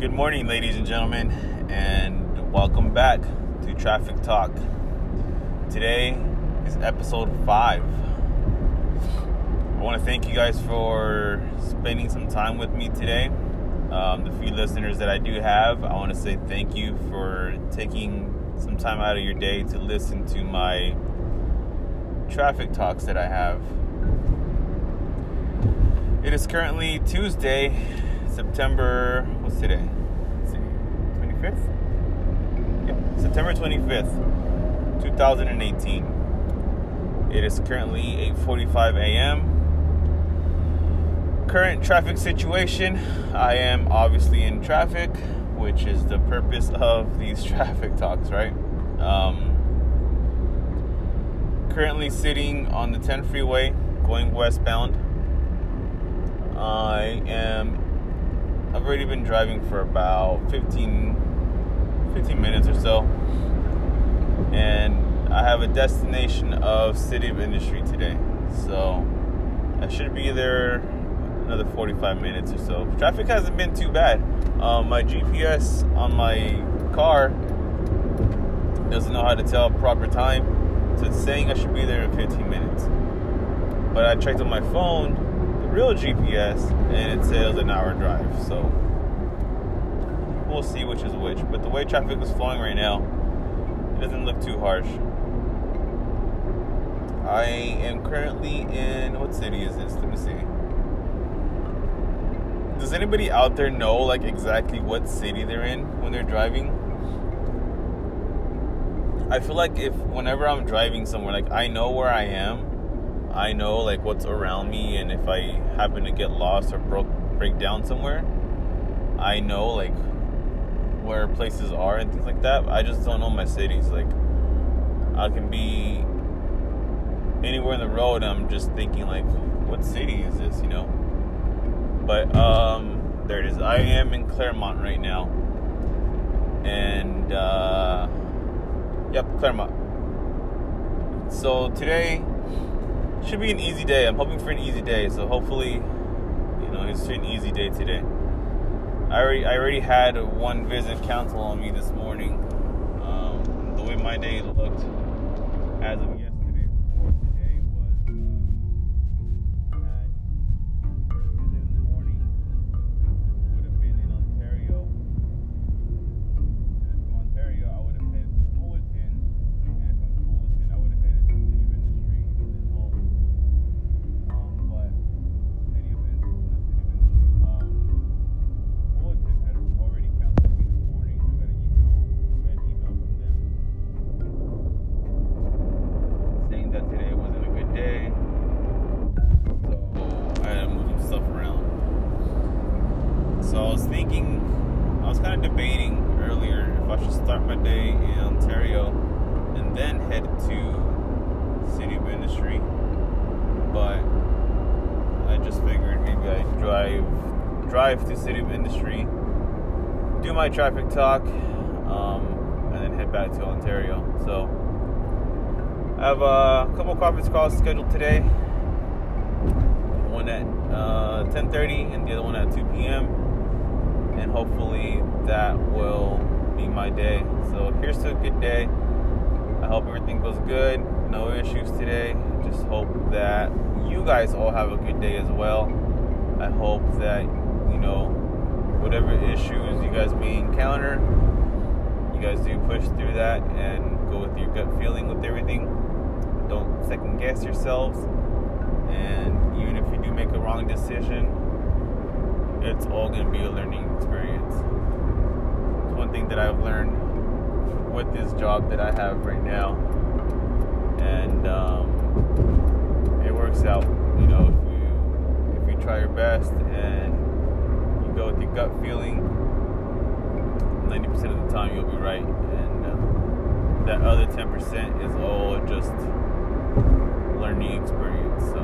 Good morning, ladies and gentlemen, and welcome back to Traffic Talk. Today is episode five. I want to thank you guys for spending some time with me today. Um, the few listeners that I do have, I want to say thank you for taking some time out of your day to listen to my traffic talks that I have. It is currently Tuesday, September, what's today? Let's see, 25th? Yep, September 25th, 2018. It is currently 8:45 a.m. Current traffic situation. I am obviously in traffic, which is the purpose of these traffic talks, right? Um, currently sitting on the 10 freeway going westbound. I am I've already been driving for about 15 15 minutes or so. And I have a destination of City of Industry today. So I should be there another 45 minutes or so. Traffic hasn't been too bad. Um, my GPS on my car doesn't know how to tell proper time. So it's saying I should be there in 15 minutes. But I checked on my phone, real GPS, and it says an hour drive. So we'll see which is which. But the way traffic is flowing right now, it doesn't look too harsh. I am currently in what city is this? Let me see. Does anybody out there know like exactly what city they're in when they're driving? I feel like if whenever I'm driving somewhere, like I know where I am, I know like what's around me, and if I happen to get lost or broke break down somewhere, I know like where places are and things like that. I just don't know my cities. Like I can be anywhere in the road, I'm just thinking like, what city is this? You know. But um, there it is. I am in Claremont right now, and. uh Yep, Claremont. So today should be an easy day. I'm hoping for an easy day. So hopefully, you know, it's an easy day today. I already I already had one visit cancel on me this morning. Um, the way my day looked as of talk, um, and then head back to Ontario. So I have a couple conference calls scheduled today. One at uh, 10:30 and the other one at 2 p.m. And hopefully that will be my day. So here's to a good day. I hope everything goes good. No issues today. Just hope that you guys all have a good day as well. I hope that you know whatever issues you guys may encounter, you guys do push through that and go with your gut feeling with everything. Don't second guess yourselves. And even if you do make a wrong decision, it's all going to be a learning experience. It's one thing that I've learned with this job that I have right now, and um, it works out. You know, if you if you try your best and go with your gut feeling, ninety percent of the time you'll be right, and uh, that other ten percent is all just learning experience. So,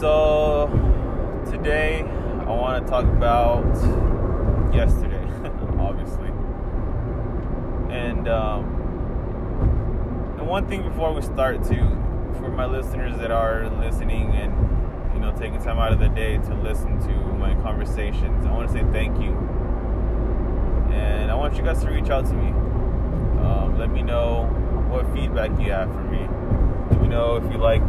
so today I want to talk about yesterday, obviously, and um, and one thing before we start to, for my listeners that are listening and know, taking time out of the day to listen to my conversations. I want to say thank you. And I want you guys to reach out to me. Um, let me know what feedback you have for me. Let me know if you like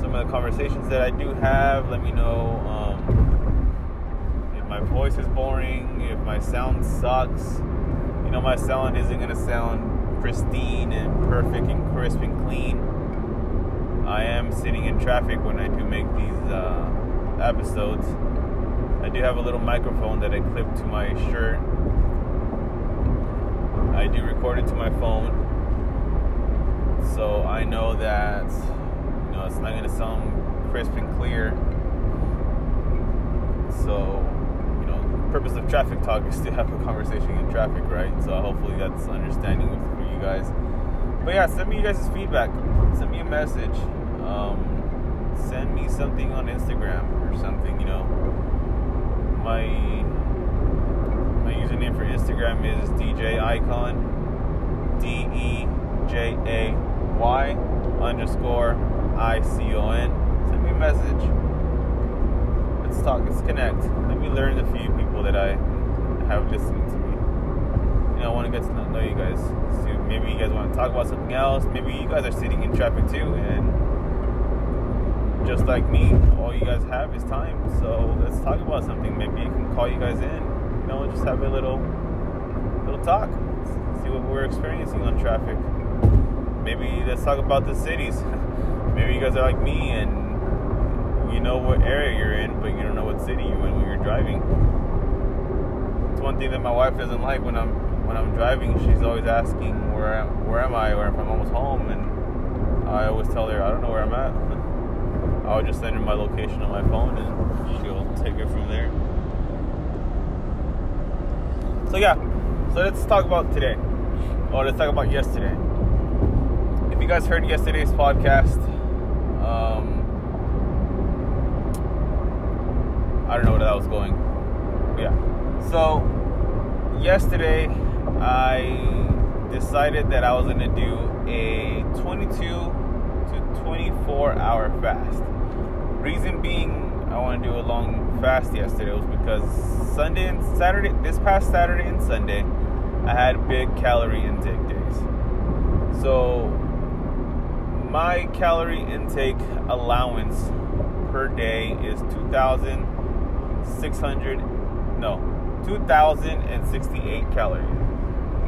some of the conversations that I do have. Let me know um, if my voice is boring, if my sound sucks. You know, my sound isn't going to sound pristine and perfect and crisp and clean. I am sitting in traffic when I do make these uh, episodes. I do have a little microphone that I clip to my shirt. I do record it to my phone. So I know that you know it's not gonna sound crisp and clear. So, you know, purpose of traffic talk is to have a conversation in traffic, right? So hopefully that's understanding for you guys. But yeah, send me you guys' feedback. Send me a message. Um, send me something on Instagram or something, you know. My my username for Instagram is DJ Icon. D E J A Y underscore I C O N. Send me a message. Let's talk, let's connect. Let me learn the few people that I have listening to me. You know, I want to get to know you guys. So maybe you guys want to talk about something else. Maybe you guys are sitting in traffic too, and just like me, all you guys have is time. So let's talk about something. Maybe I can call you guys in. You know, just have a little little talk. See what we're experiencing on traffic. Maybe let's talk about the cities. Maybe you guys are like me and you know what area you're in, but you don't know what city you're in when you're driving. It's one thing that my wife doesn't like when I'm when I'm driving. She's always asking where where am I or if I'm almost home, and I always tell her I don't know where I'm at. I'll just send her my location on my phone and she'll take it from there. So yeah, so let's talk about today. Or let's talk about yesterday. If you guys heard yesterday's podcast, um, I don't know where that was going. But yeah. So yesterday I decided that I was gonna do a 22 to 24 hour fast. Reason being, I want to do a long fast yesterday was because Sunday and Saturday, this past Saturday and Sunday, I had big calorie intake days. So my calorie intake allowance per day is 2,600, no, 2,068 calories.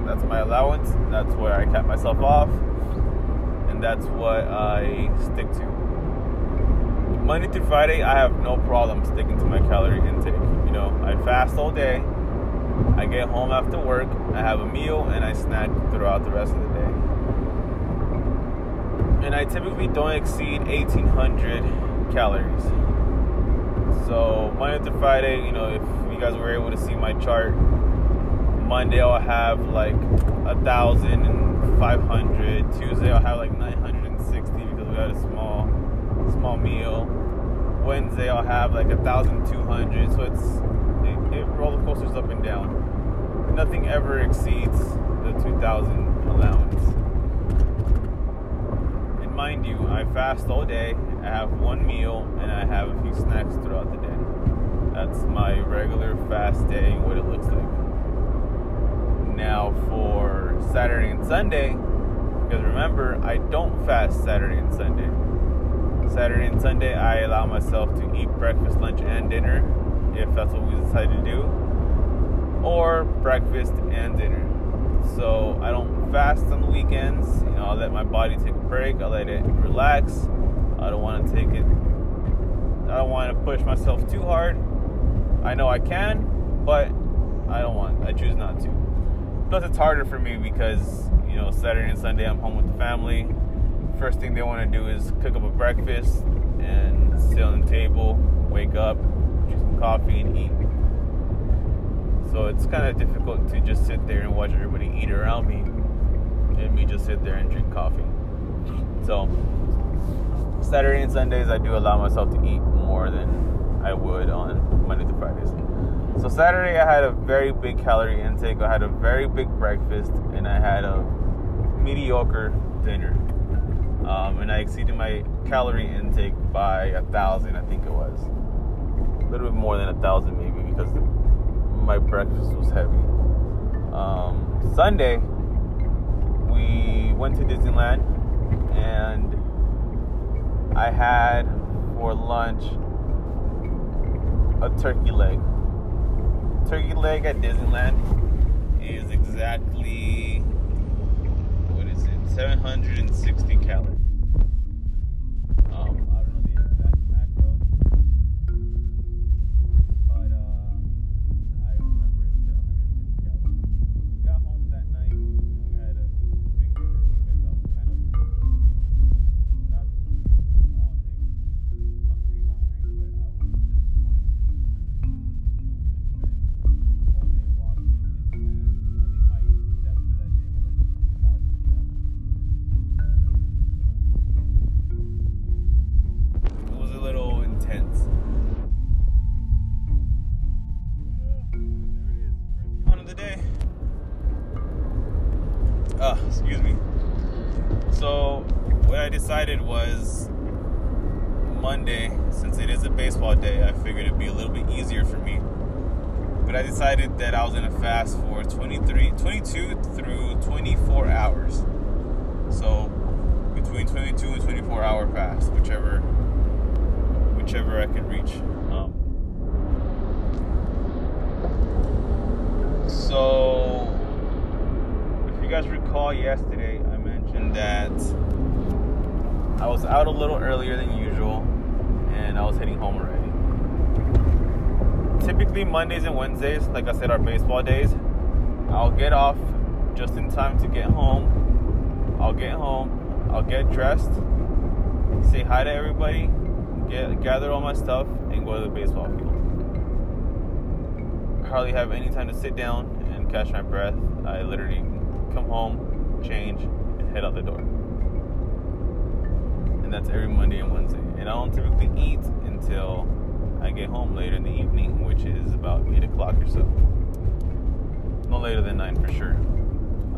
That's my allowance. That's where I cap myself off. And that's what I stick to. Monday through Friday, I have no problem sticking to my calorie intake. You know, I fast all day. I get home after work. I have a meal and I snack throughout the rest of the day. And I typically don't exceed 1800 calories. So Monday through Friday, you know, if you guys were able to see my chart, Monday I'll have like a thousand and five hundred. Tuesday I'll have like 960 because we had a small small meal. Wednesday I'll have like a thousand two hundred. So it's it, it roller coasters up and down. Nothing ever exceeds the two thousand allowance. And mind you, I fast all day. I have one meal and I have a few snacks throughout the day. That's my regular fast day, and what it looks like. Now for Saturday and Sunday, because remember, I don't fast Saturday and Sunday. Saturday and Sunday, I allow myself to eat breakfast, lunch, and dinner if that's what we decide to do, or breakfast and dinner. So I don't fast on the weekends. You know, I let my body take a break. I let it relax. I don't want to take it. I don't want to push myself too hard. I know I can, but I don't want. I choose not to. Plus, it's harder for me because you know Saturday and Sunday I'm home with the family first thing they want to do is cook up a breakfast and sit on the table, wake up, drink some coffee, and eat. So it's kind of difficult to just sit there and watch everybody eat around me and me just sit there and drink coffee. So Saturday and Sundays, I do allow myself to eat more than I would on Monday to Fridays. So Saturday, I had a very big calorie intake. I had a very big breakfast, and I had a mediocre dinner. um, and I exceeded my calorie intake by a thousand. I think it was a little bit more than a thousand, maybe, because my breakfast was heavy. Um, Sunday, we went to Disneyland, and I had for lunch a turkey leg. Turkey leg at Disneyland is exactly what is it? 760 calories. Ah, excuse me. So, what I decided was Monday, since it is a baseball day, I figured it'd be a little bit easier for me. But I decided that I was gonna fast for 23, 22 through 24 hours. So, between 22 and 24 hour fast, whichever, whichever I could reach. Um, so, guys recall yesterday, I mentioned that I was out a little earlier than usual and I was heading home already. Typically, Mondays and Wednesdays, like I said, are baseball days. I'll get off just in time to get home. I'll get home, I'll get dressed, say hi to everybody, get gather all my stuff, and go to the baseball field. I hardly have any time to sit down and catch my breath. I literally come home, change, and head out the door. And that's every Monday and Wednesday. And I don't typically eat until I get home later in the evening, which is about 8 o'clock or so. No later than 9 for sure.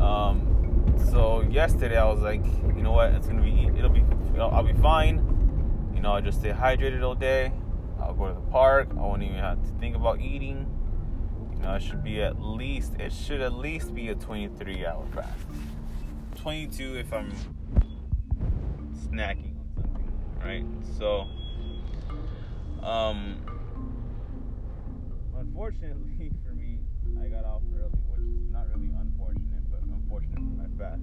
Um, so yesterday I was like, you know what? It's gonna be, it'll be, I'll, I'll be fine. You know, I'll just stay hydrated all day. I'll go to the park. I won't even have to think about eating. You it should be at least, it should at least be a 23 hour fast. 22 if I'm snacking on something, right? So, um, unfortunately for me, I got off early, which is not really unfortunate, but unfortunate for my fast.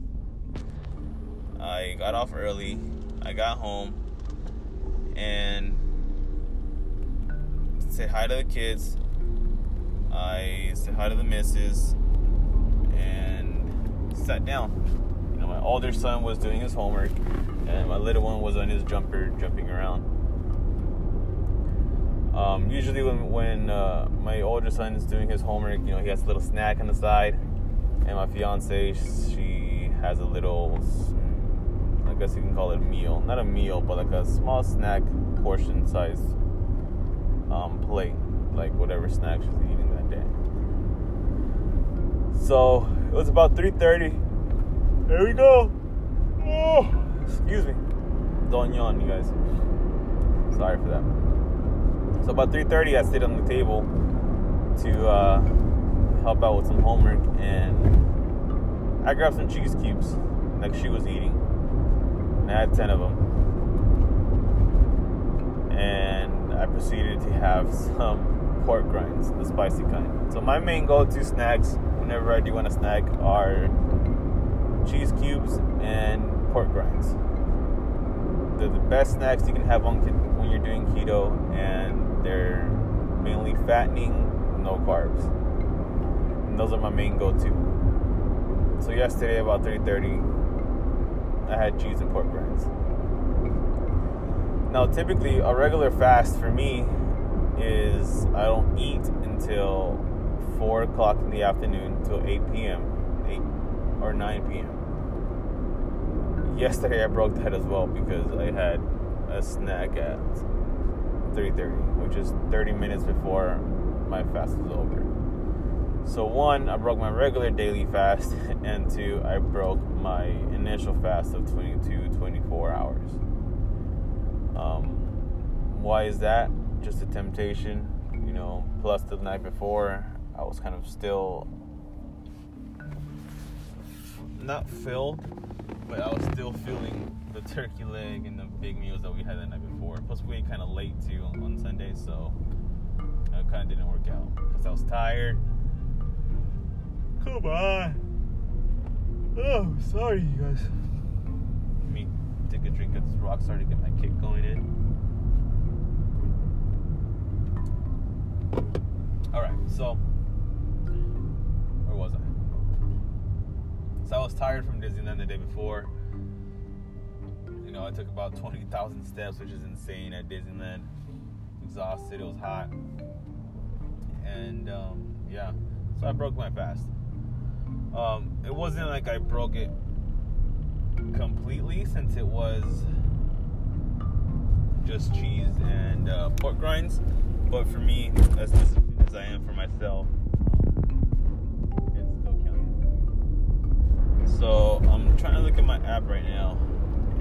I got off early. I got home and said hi to the kids. I said hi to the missus and sat down. You know, my older son was doing his homework, and my little one was on his jumper jumping around. Um, usually, when when uh, my older son is doing his homework, you know, he has a little snack on the side, and my fiance, she has a little, I guess you can call it a meal, not a meal, but like a small snack portion size um, plate, like whatever snack she's. So it was about 3:30. There we go. Oh, excuse me. Don't yawn, you guys. Sorry for that. So about 3:30, I sit on the table to uh, help out with some homework, and I grabbed some cheese cubes, like she was eating, and I had 10 of them. And I proceeded to have some pork grinds, the spicy kind. So my main go-to snacks, whenever I do want a snack, are cheese cubes and pork grinds. They're the best snacks you can have on when you're doing keto, and they're mainly fattening, no carbs. And those are my main go-to. So yesterday about 3:30, I had cheese and pork grinds. Now, typically, a regular fast for me is I don't eat until 4 o'clock in the afternoon till 8 p.m., 8 or 9 p.m. Yesterday, I broke that as well because I had a snack at 3:30, which is 30 minutes before my fast is over. So one, I broke my regular daily fast, and two, I broke my initial fast of 22, 24 hours. Um, why is that? Just a temptation, you know. Plus, the night before, I was kind of still not filled, but I was still feeling the turkey leg and the big meals that we had the night before. Plus, we ate kind of late too on Sunday, so it kind of didn't work out because I was tired. Come on. Oh, sorry, you guys. Let me take a drink of this rock to get my kick going in. All right, so where was I? So I was tired from Disneyland the day before. You know, I took about 20,000 steps, which is insane at Disneyland. Exhausted, it was hot. And um, yeah, so I broke my fast. Um, it wasn't like I broke it completely since it was just cheese and uh, pork rinds. But for me, as disciplined as I am for myself, um, it's still counting. So I'm trying to look at my app right now,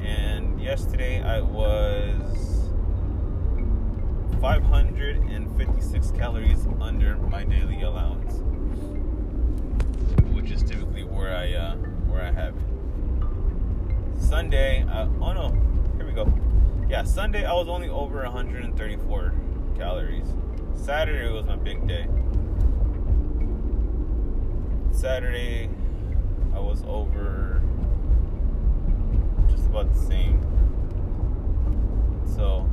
and yesterday I was 556 calories under my daily allowance, which is typically where I uh, where I have it. Sunday, uh, oh no, here we go. Yeah, Sunday I was only over 134 calories. Saturday was my big day. Saturday, I was over just about the same. So,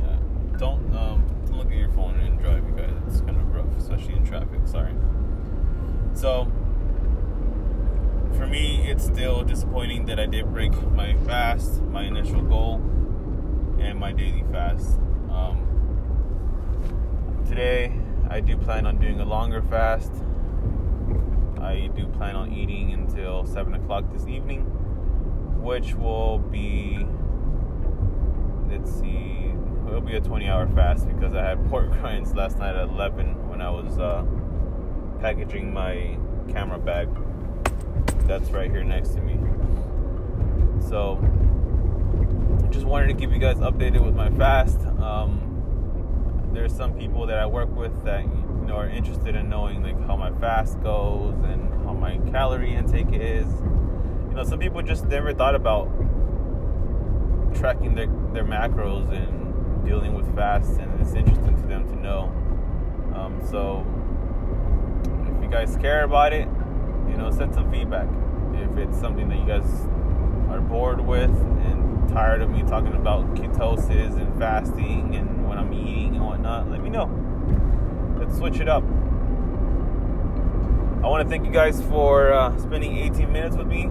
yeah, don't um, don't look at your phone and drive, you guys. It's kind of rough, especially in traffic. Sorry. So, for me, it's still disappointing that I did break my fast, my initial goal, and my daily fast. Today, I do plan on doing a longer fast. I do plan on eating until 7 o'clock this evening, which will be, let's see, it'll be a 20 hour fast because I had pork rinds last night at 11 when I was uh, packaging my camera bag. That's right here next to me. So, just wanted to keep you guys updated with my fast. Um, there's some people that I work with that you know are interested in knowing like how my fast goes and how my calorie intake is. You know, some people just never thought about tracking their, their macros and dealing with fasts, and it's interesting to them to know. Um, so, if you guys care about it, you know, send some feedback. If it's something that you guys are bored with and tired of me talking about ketosis and fasting and I'm eating and whatnot, let me know. Let's switch it up. I want to thank you guys for uh, spending 18 minutes with me.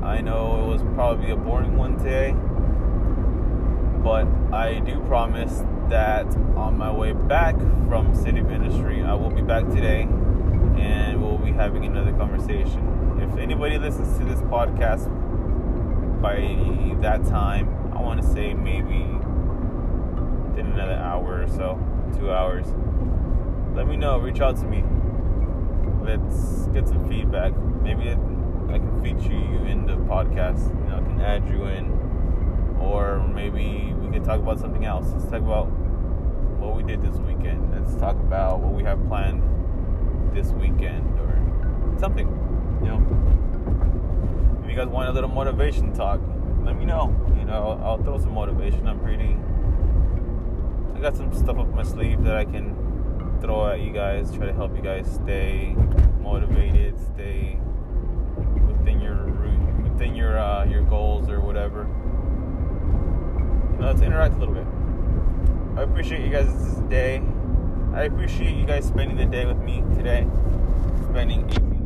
I know it was probably a boring one today, but I do promise that on my way back from City of Industry, I will be back today and we'll be having another conversation. If anybody listens to this podcast by that time, I want to say maybe another hour or so, two hours. Let me know. Reach out to me. Let's get some feedback. Maybe I can feature you in the podcast. You know, I can add you in, or maybe we can talk about something else. Let's talk about what we did this weekend. Let's talk about what we have planned this weekend, or something. You know, if you guys want a little motivation talk, let me know. You know, I'll, I'll throw some motivation. I'm pretty. I got some stuff up my sleeve that I can throw at you guys. Try to help you guys stay motivated, stay within your within your uh, your goals or whatever. You know, let's interact a little bit. I appreciate you guys' day. I appreciate you guys spending the day with me today. Spending 18